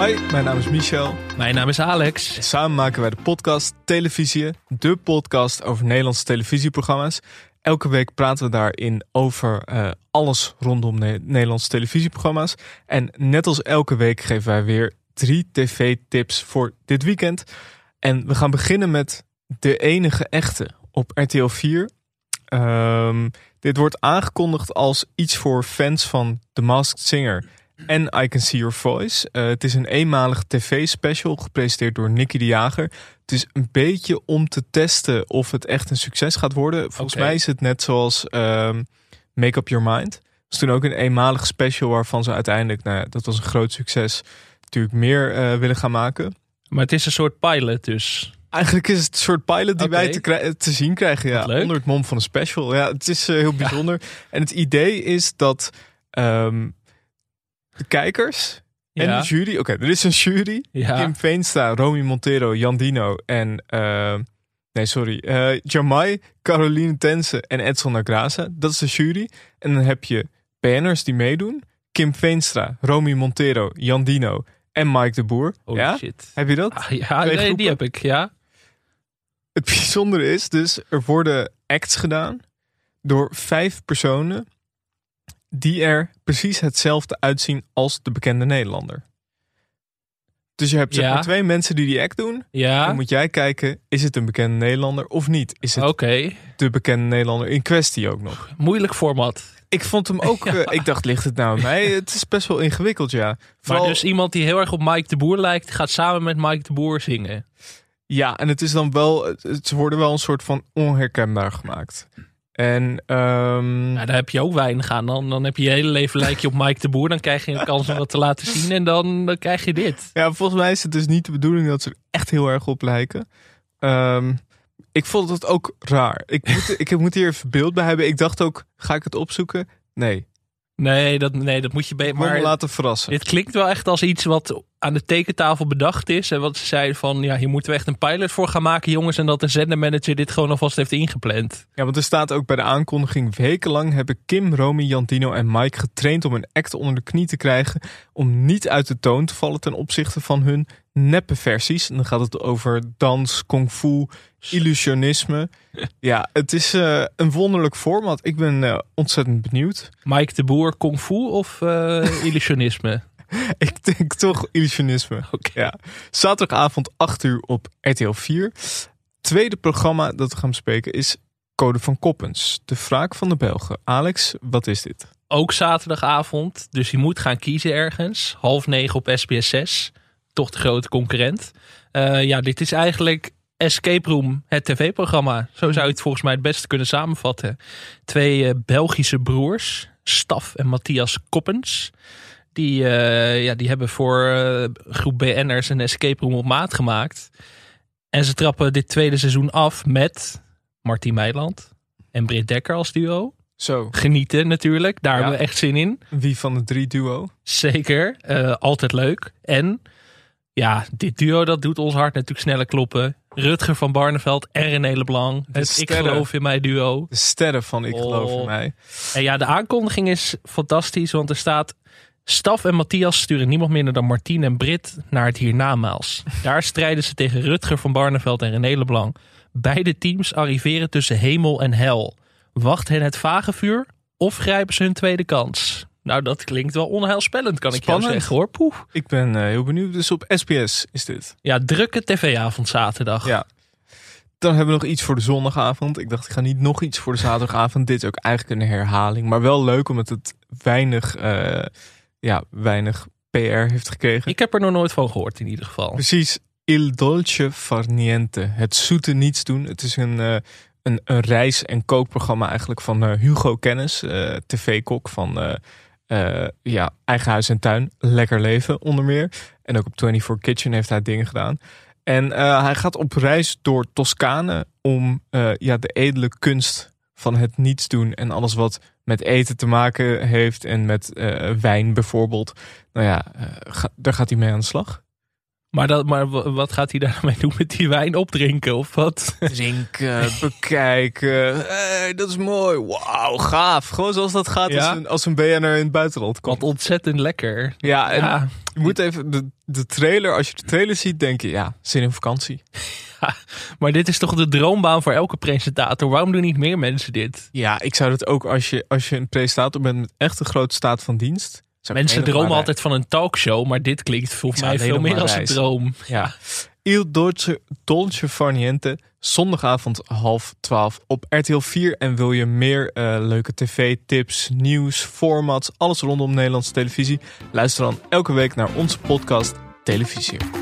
Hoi, mijn naam is Michel. Mijn naam is Alex. Samen maken wij de podcast Televisie, de podcast over Nederlandse televisieprogramma's. Elke week praten we daarin over uh, alles rondom ne Nederlandse televisieprogramma's. En net als elke week geven wij weer drie tv-tips voor dit weekend. En we gaan beginnen met de enige echte op RTL 4. Um, dit wordt aangekondigd als iets voor fans van The Masked Singer en I Can See Your Voice. Uh, het is een eenmalige tv-special gepresenteerd door Nicky de Jager. Het is een beetje om te testen of het echt een succes gaat worden. Volgens mij is het net zoals ehm, Make Up Your Mind. Dat is toen ook een eenmalige special waarvan ze uiteindelijk, nou ja, dat was een groot succes, natuurlijk meer eh, willen gaan maken. Maar het is een soort pilot dus. Eigenlijk is het een soort pilot die wij te, te zien krijgen. Ja, onder het mom van een special. Ja, het is eh, heel bijzonder. En het idee is dat ehm, de kijkers en Ja. de jury... Oké, er is een jury. Ja. Kim Veenstra, Romy Montero, Jan Dino en... eh, nee, sorry. eh Jamai, Caroline Tense en Edson Nagraza. Dat is de jury. En dan heb je banners die meedoen. Kim Veenstra, Romy Montero, Jan Dino en Mike de Boer. Holy ja? shit. Heb je dat? Ah, ja, nee, die heb ik, ja. Het bijzondere is dus, er worden acts gedaan door vijf personen die er precies hetzelfde uitzien als de bekende Nederlander. Dus je hebt zeg Ja. maar twee mensen die die act doen. Dan Ja, moet jij kijken, is het een bekende Nederlander of niet? Is het oké. de bekende Nederlander in kwestie ook nog? Moeilijk format. Ik vond hem ook, eh, ik dacht, ligt het nou aan mij? Het is best wel ingewikkeld, ja. Vooral, Maar dus iemand die heel erg op Mike de Boer lijkt, gaat samen met Mike de Boer zingen. Ja, en het is dan wel, het- ze worden wel een soort van onherkenbaar gemaakt. En ehm, Ja, daar heb je ook weinig aan. Dan, dan heb je je hele leven lijk je op Mike de Boer. Dan krijg je een kans om dat te laten zien. En dan, dan krijg je dit. Ja, volgens mij is het dus niet de bedoeling dat ze er echt heel erg op lijken. Ehm, ik vond het ook raar. Ik moet, ik moet hier even beeld bij hebben. Ik dacht ook, ga ik het opzoeken? Nee, Nee, dat, nee, dat moet je... be- ik wil me Maar laten verrassen. dit klinkt wel echt als iets wat aan de tekentafel bedacht is. En wat ze zeiden van, ja, hier moeten we echt een pilot voor gaan maken, jongens. En dat de zendermanager dit gewoon alvast heeft ingepland. Ja, want er staat ook bij de aankondiging... wekenlang hebben Kim, Romy, Jantino en Mike getraind... om een act onder de knie te krijgen... om niet uit de toon te vallen ten opzichte van hun neppe versies. En dan gaat het over dans, kung fu, illusionisme. Ja, het is eh, een wonderlijk format. Ik ben eh, ontzettend benieuwd. Mike de Boer, kung fu of eh, illusionisme? Ik denk toch illusionisme. Oké. Ja. Zaterdagavond 8 uur op RTL 4. Tweede programma dat we gaan bespreken is Code van Koppens. De wraak van de Belgen. Alex, wat is dit? Ook zaterdagavond. Dus je moet gaan kiezen ergens. Half negen op SBS 6. Toch de grote concurrent. Eh, ja, dit is eigenlijk Escape Room, het tv-programma. Zo zou je het volgens mij het beste kunnen samenvatten. Twee eh, Belgische broers, Staf en Matthias Koppens. Die, eh, ja, die hebben voor eh, groep BN'ers een escape room op maat gemaakt. En ze trappen dit tweede seizoen af met Martien Meiland en Britt Dekker als duo. Zo, Genieten natuurlijk, daar Ja. hebben we echt zin in. wie van de drie duo? Zeker, eh, altijd leuk. En ja, dit duo dat doet ons hart natuurlijk sneller kloppen. Rutger van Barneveld en René Leblanc. Het Ik sterren. geloof in mij duo. De sterren van Ik geloof in Oh. mij. En ja, de aankondiging is fantastisch, want er staat... Staf en Matthias sturen niemand minder dan Martien en Brit naar het hiernamaals. Daar strijden ze tegen Rutger van Barneveld en René Leblanc. Beide teams arriveren tussen hemel en hel. Wacht hen het vagevuur of grijpen ze hun tweede kans? Nou, dat klinkt wel onheilspellend, kan ik jou zeggen hoor. Poeh. Ik ben eh, heel benieuwd. Dus op SBS is dit. Ja, drukke tv-avond zaterdag. Ja. Dan hebben we nog iets voor de zondagavond. Ik dacht, ik ga niet nog iets voor de zaterdagavond. Dit is ook eigenlijk een herhaling. Maar wel leuk omdat het weinig, eh, ja, weinig PR heeft gekregen. Ik heb er nog nooit van gehoord in ieder geval. Precies. Il dolce far niente. Het zoete niets doen. Het is een, eh, een, een reis- en kookprogramma eigenlijk van eh, Hugo Kennis. eh, TV-kok van ja, Eigen Huis en Tuin. Lekker Leven onder meer. En ook op 24 Kitchen heeft hij dingen gedaan. En hij gaat op reis door Toscane om ja, de edele kunst van het niets doen. En alles wat met eten te maken heeft en met eh, wijn bijvoorbeeld. Nou ja, eh, ga- daar gaat hij mee aan de slag. Maar, dat, maar wat gaat hij daarmee doen met die wijn opdrinken of wat? Drinken, bekijken. Hey, dat is mooi. Wauw, gaaf. Gewoon zoals dat gaat Ja? als, een, als een BNR in het buitenland komt. Wat ontzettend lekker. Ja, en Ja, je moet even de, de trailer, als je de trailer ziet, denk je, ja, zin in vakantie. Maar dit is toch de droombaan voor elke presentator? Waarom doen niet meer mensen dit? Ja, ik zou dat ook als je, als je een presentator bent met echt een grote staat van dienst. Mensen dromen altijd van een talkshow, maar dit klinkt volgens mij veel meer als een droom. Ja. Il Dolce, Dolce Far Niente, zondagavond half twaalf op RTL 4. En wil je meer eh, leuke tv-tips, nieuws, formats, alles rondom Nederlandse televisie? Luister dan elke week naar onze podcast Televisie.